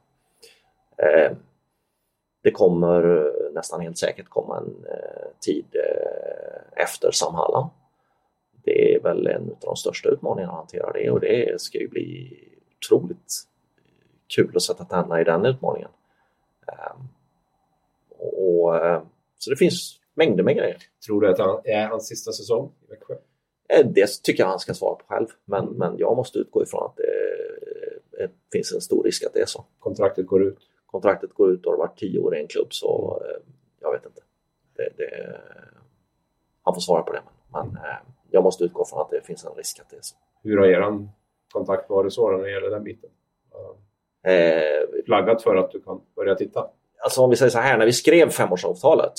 Det kommer nästan helt säkert komma en tid efter Sam Hallam. Det är väl en av de största utmaningarna att hantera det och det ska ju bli otroligt kul att sätta tänderna i den utmaningen. Och, eh, så det finns mängder med grejer. Tror du att han är hans sista säsong i Växjö? Eh, det tycker jag han ska svara på själv. Men, men jag måste utgå ifrån att det, det eh, finns en stor risk att det är så. Kontraktet går ut? Kontraktet går ut och har varit tio år i en klubb så jag vet inte. Det, det, han får svara på det. Men, men jag måste utgå från att det finns en risk att det är så. Hur har er kontakt varit så när det gäller den biten? Eh, flaggat för att du kan börja titta? alltså om vi säger så här, när vi skrev femårsavtalet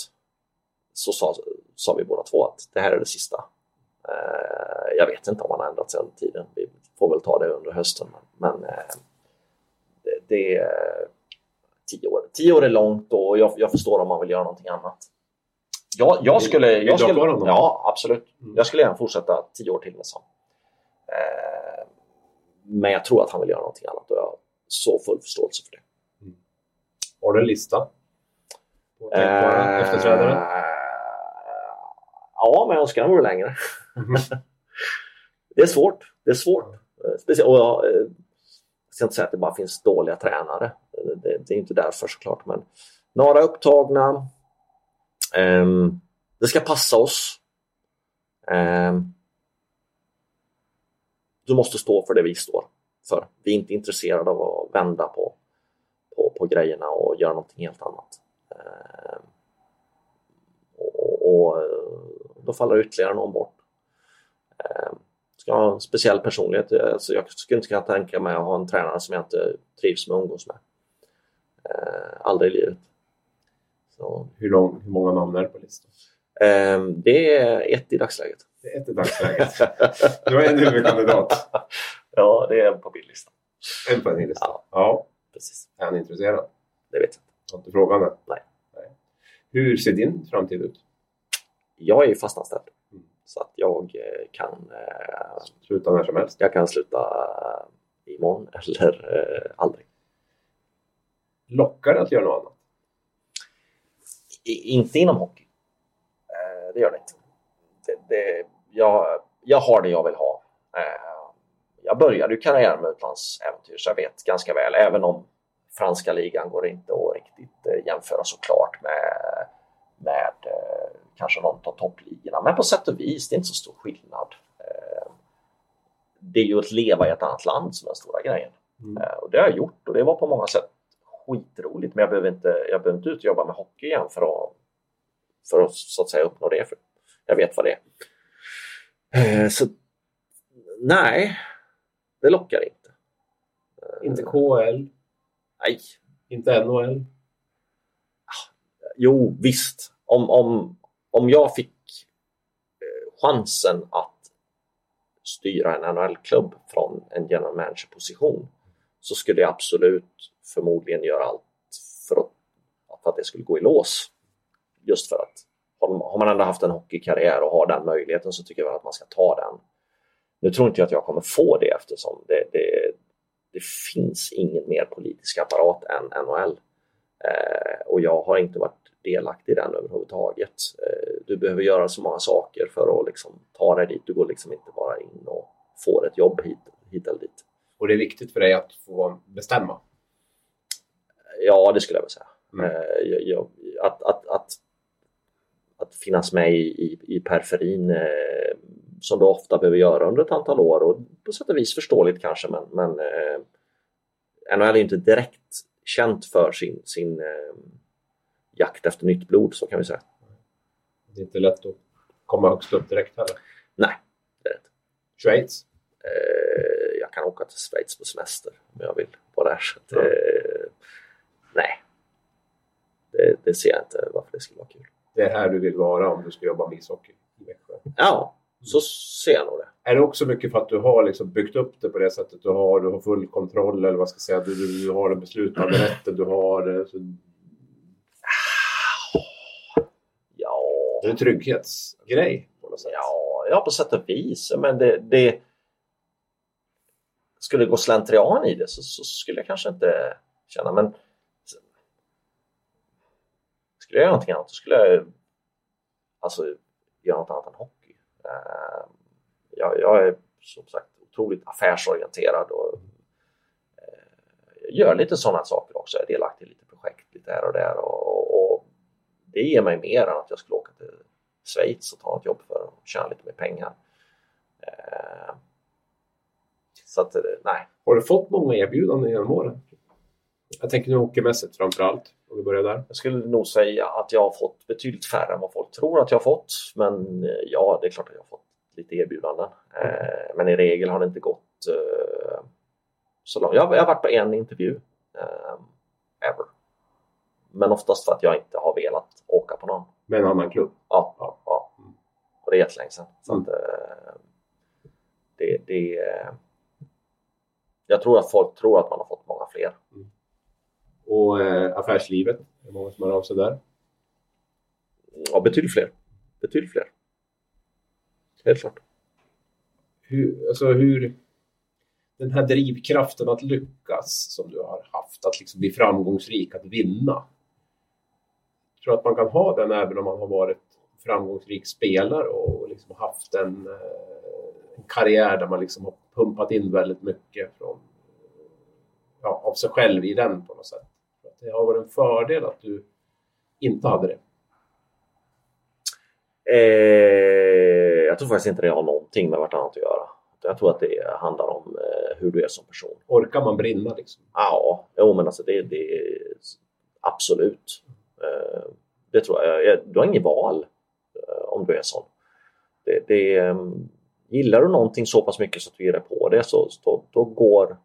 så sa, sa vi båda två att det här är det sista. Eh, jag vet inte om han har ändrat sig under tiden. Vi får väl ta det under hösten. Men, eh, det, det, tio år. Tio år är långt och jag, jag förstår om man vill göra någonting annat. Jag, jag skulle... Jag skulle ja, absolut. Mm. Jag skulle gärna fortsätta tio år till med Sam. Eh, men jag tror att han vill göra någonting annat och jag har så full förståelse för det. Har du en lista? På tänkbara uh, efterträdare? Ja, men vore längre. Mm. det är svårt. Det är svårt. Speciellt, och eh, jag ska inte säga att det bara finns dåliga tränare. Det, det, det är inte därför såklart, men några upptagna. Um, det ska passa oss. Um, du måste stå för det vi står för. Vi är inte intresserade av att vända på på, på grejerna och göra någonting helt annat. Um, och, och, då faller ytterligare någon bort. Ska ha en speciell personlighet. Alltså jag skulle inte kunna tänka mig att ha en tränare som jag inte trivs med att umgås med. Eh, aldrig i livet. Så. Hur, lång, hur många namn är det på listan? Eh, det är ett i dagsläget. Det är ett i dagsläget. du har en huvudkandidat. ja, det är en på bildlistan. En på bildlistan? Ja. ja. Precis. Är han intresserad? Det vet jag inte. Har inte frågan än? Nej. Nej. Hur ser din framtid ut? Jag är fastanställd. Så att jag eh, kan... Eh, sluta när som helst? Jag kan sluta imorgon eller eh, aldrig. Lockar det att göra något annat? I, inte inom hockey. Eh, det gör det inte. Det, det, jag, jag har det jag vill ha. Eh, jag började ju karriären med utlandsäventyr så jag vet ganska väl, även om franska ligan går inte att riktigt eh, jämföra såklart med, med eh, kanske någon av toppligorna. Men på sätt och vis, det är inte så stor skillnad. Eh, det är ju att leva i ett annat land som är den stora grejen. Mm. Och det har jag gjort och det var på många sätt skitroligt. Men jag behöver inte, jag behöver inte ut och jobba med hockey igen för att, för att så att säga uppnå det. För jag vet vad det är. Så nej, det lockar inte. Inte KL? Nej. Inte NHL? Jo, visst. Om, om, om jag fick eh, chansen att styra en NHL-klubb från en general manager-position så skulle jag absolut förmodligen göra allt för att, för att det skulle gå i lås. Just för att har man ändå haft en hockeykarriär och har den möjligheten så tycker jag att man ska ta den. Nu tror inte jag att jag kommer få det eftersom det, det, det finns ingen mer politisk apparat än NHL. Eh, och jag har inte varit delaktig i den överhuvudtaget. Eh, du behöver göra så många saker för att liksom ta dig dit. Du går liksom inte bara in och får ett jobb hit, hit eller dit. Och det är viktigt för dig att få bestämma? Ja, det skulle jag vilja säga. Mm. Eh, att, att, att, att finnas med i, i, periferin eh, som du ofta behöver göra under ett antal år och på sätt och vis förståeligt kanske men, men NHL är inte direkt känt för sin, sin jakt efter nytt blod så kan vi säga. Det är inte lätt att komma högst upp direkt heller? Nej, det är det inte. Schweiz? Eh, jag kan åka till Schweiz på semester om jag vill det här. Så att, eh, nej, det, det, ser jag inte varför det skulle vara kul. Det är här du vill vara om du ska jobba med ishockey i Växjö? Ja, så ser jag nog det. Är det också mycket för att du har liksom byggt upp det på det sättet? Du har, du har full kontroll eller vad ska jag säga, du, du, du har den beslutande rätten, du har... Eh, så... Ja... Det är en trygghetsgrej på något sätt. Ja, ja på sätt och vis. Men det, det... Skulle det gå slentrian i det så, så skulle jag kanske inte känna, men skulle jag göra någonting annat så skulle jag alltså göra något annat än hockey. Eh, jag, jag är som sagt otroligt affärsorienterad och eh, gör lite sådana saker också. Jag är delaktig i lite projekt lite här och där och, och det ger mig mer än att jag skulle åka till Schweiz och ta ett jobb för att tjäna lite mer pengar. Eh, så att, nej. Har du fått många erbjudanden genom åren? Jag tänker nu hockeymässigt framför allt, om vi börjar där. Jag skulle nog säga att jag har fått betydligt färre än vad folk tror att jag har fått. Men eh, ja, det är klart att jag har fått lite erbjudanden. Eh, men i regel har det inte gått eh, så långt. Jag, har varit på en intervju. ever. Men oftast för att jag inte har velat åka på någon. Med en annan klubb? Ja. ja. ja. Och det är jättelänge sedan. Så mm. att, det, det, jag tror att folk tror att man har fått många fler. Mm och eh, affärslivet. Det är många som hör av sig där. Ja, betydligt fler. Betydligt fler. Helt klart. Hur, alltså hur, den här drivkraften att lyckas som du har haft, att liksom bli framgångsrik, att vinna. Tror att man kan ha den även om man har varit framgångsrik spelare och liksom haft en, eh, en karriär där man liksom har pumpat in väldigt mycket från, ja, av sig själv i den på något sätt det har varit en fördel att du inte hade det? Eh, jag tror faktiskt inte det har någonting med vartannat att göra. Jag tror att det handlar om eh, hur du är som person. Orkar man brinna liksom? Ja, jo, men alltså det, det absolut. Eh, det tror jag. Du har inget val eh, om du är sån. Det, det, ehm, gillar du någonting så pass mycket så att du ger dig på det så då, då går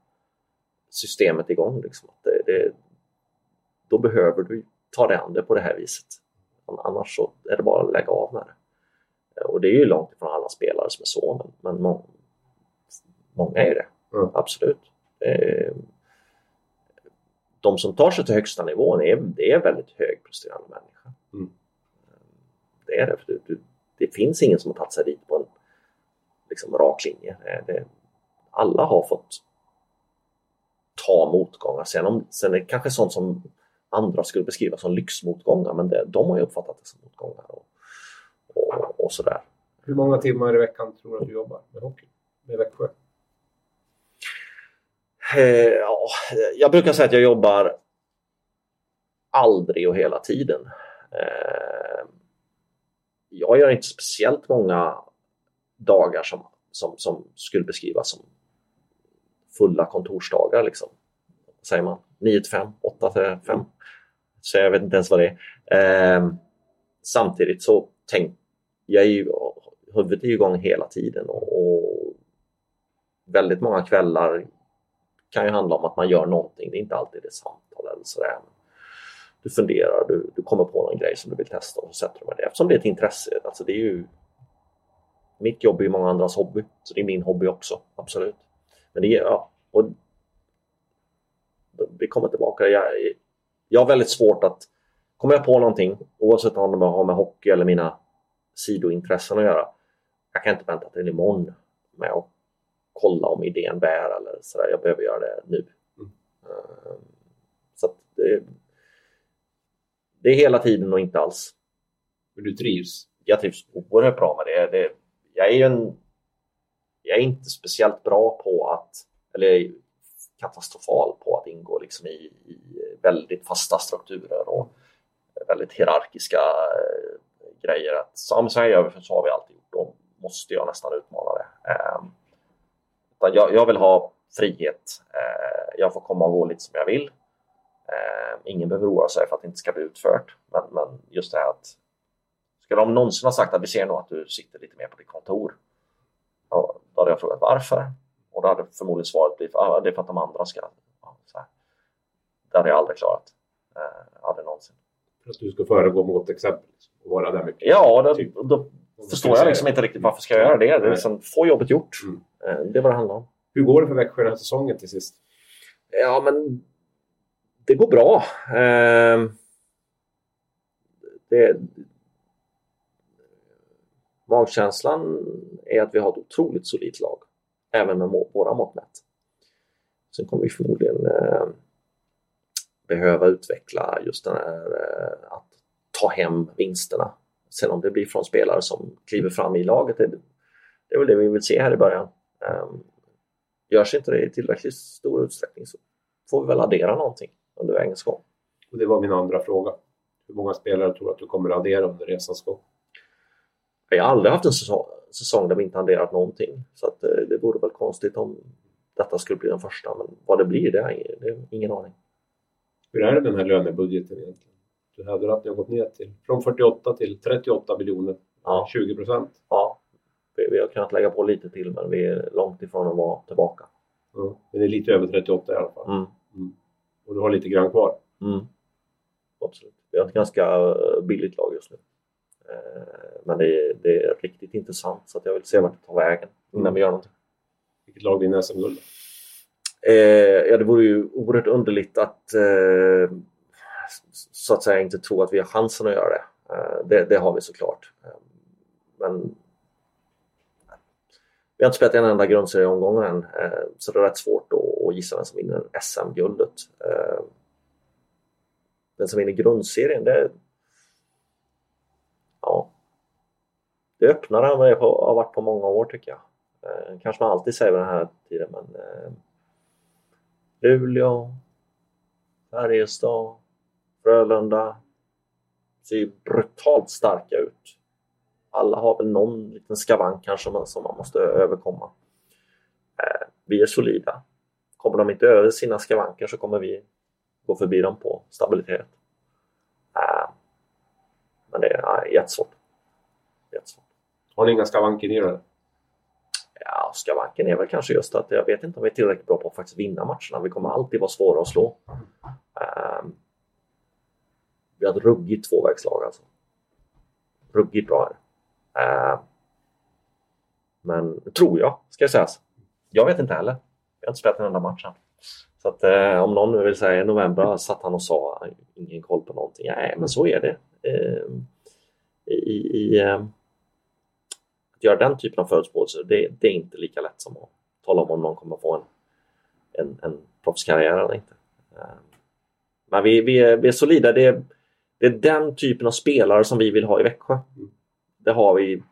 systemet igång. Liksom. Det, det, då behöver du ta dig an det på det här viset. Annars så är det bara att lägga av med det. Och det är ju långt ifrån alla spelare som är så, men, men må många är det. Mm. Absolut. De som tar sig till högsta nivån är, det är väldigt högpresterande människor. Mm. Det är det. För du, det finns ingen som har tagit sig dit på en liksom, rak linje. Det, alla har fått ta motgångar. Sen, om, sen är det kanske sånt som andra skulle beskriva som lyxmotgångar men det, de har ju uppfattat det som motgångar och, och, och sådär. Hur många timmar i veckan tror du att du jobbar med hockey med Växjö? Eh, ja, jag brukar säga att jag jobbar aldrig och hela tiden. Eh, jag gör inte speciellt många dagar som, som, som skulle beskrivas som fulla kontorsdagar. Liksom. Säger man 9 till 5, 8 till 5 så jag vet inte ens vad det är. Eh, samtidigt så tänk, jag är ju, huvudet är ju igång hela tiden och, och, väldigt många kvällar kan ju handla om att man gör någonting. Det är inte alltid det samtal eller sådär. du funderar, du, du kommer på någon grej som du vill testa och så sätter du med det. Eftersom det är ett intresse. Alltså det är ju, mitt jobb är ju många andras hobby, så det är min hobby också. Absolut. Men det är, ja, och vi kommer tillbaka. Jag, jag har väldigt svårt att... Kommer jag på någonting, oavsett om det har med hockey eller mina sidointressen att göra. Jag kan inte vänta till imorgon med att kolla om idén bär eller sådär. Jag behöver göra det nu. Mm. Ehm, så det, det, är hela tiden och inte alls. Men du trivs? Jag trivs oerhört bra med det. det jag är ju en... Jag är inte speciellt bra på att... Eller katastrofal på att ingå liksom i, i väldigt fasta strukturer och väldigt hierarkiska eh, grejer. Att så här gör vi för så har vi alltid gjort. Då måste jag nästan utmana det. Eh, jag, jag, vill ha frihet. Eh, jag får komma och gå lite som jag vill. Eh, ingen behöver oroa sig för att det inte ska bli utfört. Men, men just det här att skulle de någonsin ha sagt att vi ser nog att du sitter lite mer på ditt kontor. Ja, då hade jag frågat varför. Och då hade förmodligen svaret blivit att ah, det är för att de andra ska... Ja, så här. Det hade jag aldrig klarat. Eh, aldrig någonsin. För att du ska föregå med gott exempel? Och vara där mycket? Ja, då, typ. då förstår jag liksom inte riktigt varför ska jag göra det. Det är liksom, få jobbet gjort. Mm. Eh, det är vad det handlar om. Hur går det för Växjö den här säsongen till sist? Ja, men det går bra. Eh, det, magkänslan är att vi har ett otroligt solidt lag även med våra mått mätt. Sen kommer vi förmodligen eh, behöva utveckla just den här eh, att ta hem vinsterna. Sen om det blir från spelare som kliver fram i laget, det, det är väl det vi vill se här i början. Eh, görs inte det i tillräckligt stor utsträckning så får vi väl addera någonting under vägens gång. Och det var min andra fråga. Hur många spelare tror du att du kommer att addera under resans gång? Jag har aldrig haft en säsong, säsong där vi inte adderat någonting. Så att, eh, det vore väl konstigt om detta skulle bli den första. Men vad det blir, det har jag ingen aning. Hur är det den här lönebudgeten egentligen? Du hävdar att ni har gått ner till från 48 till 38 miljoner, ja. 20 procent. Ja, vi, vi, har kunnat lägga på lite till men vi är långt ifrån att vara tillbaka. Ja, men det är lite över 38 i alla fall. Mm. Mm. Och du har lite grann kvar? Mm. Absolut. Vi har ett ganska eh, billigt lag just nu. Eh, men det är, det är riktigt intressant så att jag vill se vart det tar vägen innan mm. vi gör någonting. Vilket lag vinner SM-guld? Eh, ja, det vore ju oerhört underligt att eh, så att säga inte tro att vi har chansen att göra det. Eh, det, det, har vi såklart. Eh, men vi har inte spelat en enda grundserieomgång än eh, så det är rätt svårt att, gissa vem som vinner SM-guldet. Den som vinner grundserien, det, ja, det är öppnare än vad det har varit på många år tycker jag. Kanske man alltid säger vid den här tiden men Luleå, Färjestad, Frölunda ser brutalt starka ut. Alla har väl någon liten skavank kanske som man måste överkomma. Eh, vi är solida. Kommer de inte över sina skavanker så kommer vi gå förbi dem på stabilitet. Eh, men det är jättesvårt. jättesvårt. Har ni inga skavanker i det? Ja, skavanken är väl kanske just att jag vet inte om vi är tillräckligt bra på att faktiskt vinna matcherna. Vi kommer alltid vara svåra att slå. Vi har ett ruggigt tvåvägslag alltså. Ruggigt bra här. Eh, men tror jag, ska jag sägas. Jag vet inte heller. Jag har inte spelat en enda match än. Så att, eh, om någon nu vill säga i november satt han och sa ingen koll på någonting. Nej, men så är det. Eh, I, i eh, att göra den typen av förutspåelser, det, det, är inte lika lätt som att tala om om någon kommer få en, en, en proffskarriär eller inte. Eh, men vi, vi, är, vi är solida. Det är, det är den typen av spelare som vi vill ha i Växjö. Det har vi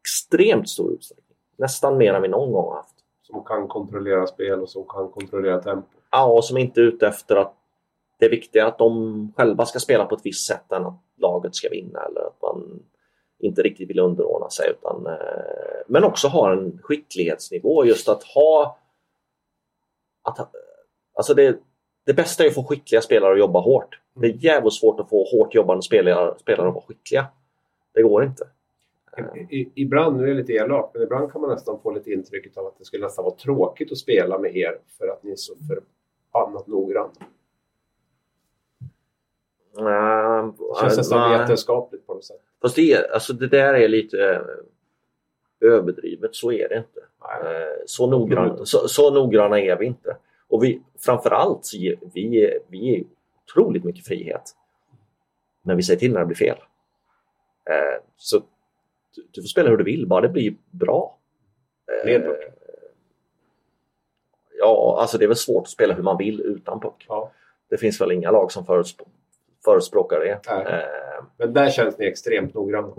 extremt stor utsträckning. Nästan mer än vi någon gång har haft. Som kan kontrollera spel och som kan kontrollera tempo. Ja, och som inte är ute efter att det är viktigare att de själva ska spela på ett visst sätt än att laget ska vinna eller att man inte riktigt vill underordna sig. Utan, eh, men också ha en skicklighetsnivå. Just att ha... Att, alltså det, det bästa är att få skickliga spelare att jobba hårt. Det är jävligt svårt att få hårt jobbande spelare, spelare att vara skickliga. Det går inte. I, ibland, nu är jag lite elak, men ibland kan man nästan få lite intrycket av att det skulle nästan vara tråkigt att spela med er för att ni är så förbannat noggranna. Uh, det känns nästan vetenskapligt på något sätt. Fast det, alltså det där är lite eh, överdrivet, så är det inte. Uh, så, noggrann, så, så noggranna är vi inte. Och vi, framförallt så ger vi, vi ger otroligt mycket frihet. Men vi säger till när det blir fel. Uh, så du, du får spela hur du vill, bara det blir bra. Med puck? Ja, alltså det är väl svårt att spela hur man vill utan puck. Ja. Det finns väl inga lag som förespråkar förespråkar det. Eh, Men där känns ni extremt noggranna.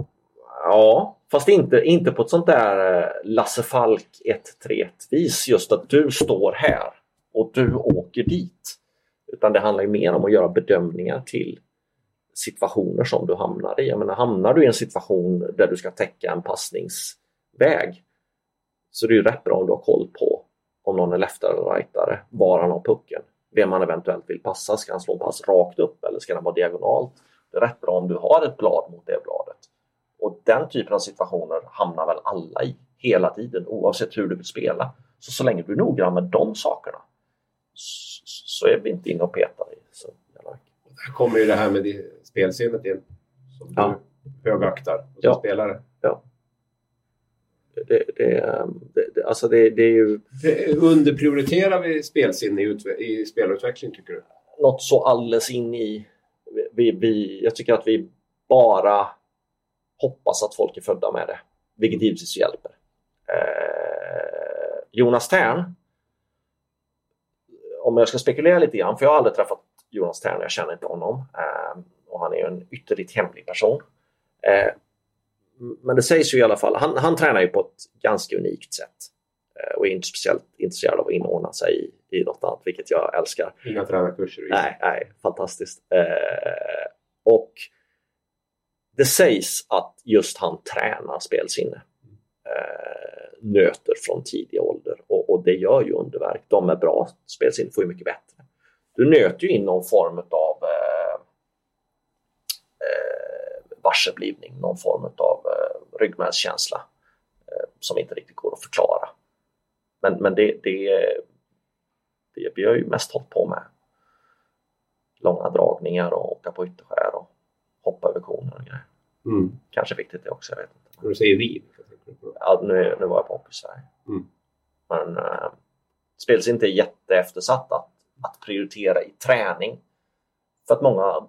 Ja, fast inte, inte på ett sånt där eh, Lasse Falk 1-3 vis just att du står här och du åker dit. Utan det handlar ju mer om att göra bedömningar till situationer som du hamnar i. Jag menar, hamnar du i en situation där du ska täcka en passningsväg så det är ju rätt bra om du har koll på om någon är leftare eller rightare, var han har pucken vem man eventuellt vill passa. Ska han slå en pass rakt upp eller ska den vara diagonalt? Det är rätt bra om du har ett blad mot det bladet. Och den typen av situationer hamnar väl alla i hela tiden oavsett hur du vill spela. Så så länge du är noggrann med de sakerna så, är vi inte inne och petar i. Så, Här kommer ju det här med spelsinnet in som ja. du högaktar som ja. spelare. Ja. Det, det, det, alltså det, det är ju... Underprioriterar vi spelsinne i, i spelutveckling tycker du? Något så alldeles in i... Vi, vi, jag tycker att vi bara hoppas att folk är födda med det, vilket givetvis hjälper. Eh, Jonas Tern, om jag ska spekulera lite grann, för jag har aldrig träffat Jonas Tern, jag känner inte honom eh, och han är ju en ytterligt hemlig person. Eh, men det sägs ju i alla fall, han, han tränar ju på ett ganska unikt sätt eh, och är inte speciellt intresserad av att inordna sig i, i något annat, vilket jag älskar. Inga tränarkurser? Nej, nej, fantastiskt. Och det sägs att just han tränar spelsinne. Nöter från tidig ålder och, och, det gör ju underverk. De med bra spelsinne får ju mycket bättre. Du nöter ju in någon form av eh, eh varseblivning, någon form av eh, ryggmärgskänsla eh, som inte riktigt går att förklara. Men, men det, det, det vi har ju mest hållit på med långa dragningar och åka på ytterskär och hoppa över koner och grejer. Mm. Kanske viktigt det också, jag vet inte. Du säger vi? Ja, nu, nu var jag på Hockey-Sverige. Mm. Men äh, spelas inte jätteeftersatt att, att prioritera i träning. För att många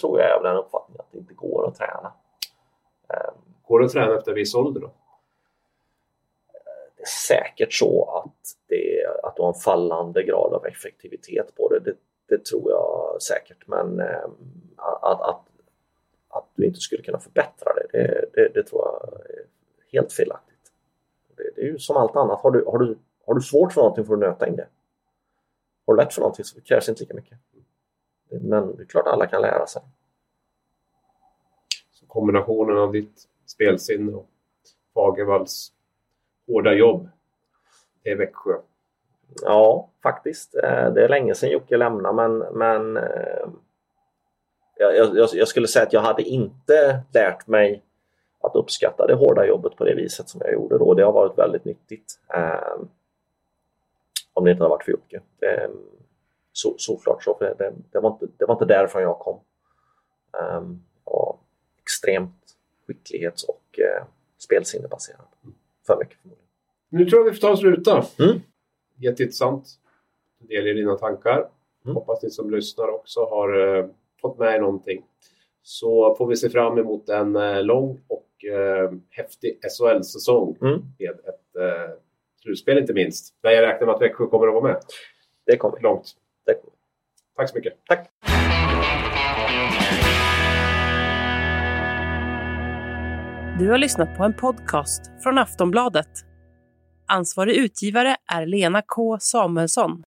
tror jag är av den uppfattningen att det inte går att träna. Ehm, går det att träna efter viss ålder då? Det är säkert så att, det, att du har en fallande grad av effektivitet på det. Det, det tror jag säkert. Men att, att, att du inte skulle kunna förbättra det, det, det, det tror jag är helt felaktigt. Det, är ju som allt annat. Har du, har, du, har du svårt för någonting får du nöta in det. Har du lätt för någonting så krävs inte lika mycket. Men det är klart alla kan lära sig. Så kombinationen av ditt spelsinne och Fagervalls hårda jobb, är Växjö? Ja, faktiskt. Eh, det är länge sedan Jocke lämnade men, men eh, jag, jag, jag, skulle säga att jag hade inte lärt mig att uppskatta det hårda jobbet på det viset som jag gjorde då. Det har varit väldigt nyttigt. Eh, om det inte hade varit för Jocke. Det, så, såklart så. För det, det, var inte, det var inte därifrån jag kom. Um, jag extremt skicklighets och uh, spelsinnebaserad. För mycket förmodligen. Nu tror jag vi får ta och sluta. Mm. Jätteintressant. Del i dina tankar. Mm. Hoppas ni som lyssnar också har uh, fått med er någonting. Så får vi se fram emot en uh, lång och uh, häftig SHL-säsong mm. med ett uh, slutspel inte minst. Där jag räknar med att Växjö kommer att vara med. Det kommer. Långt. Tack så mycket. Tack. Du har lyssnat på en podcast från Aftonbladet. Ansvarig utgivare är Lena K Samuelsson.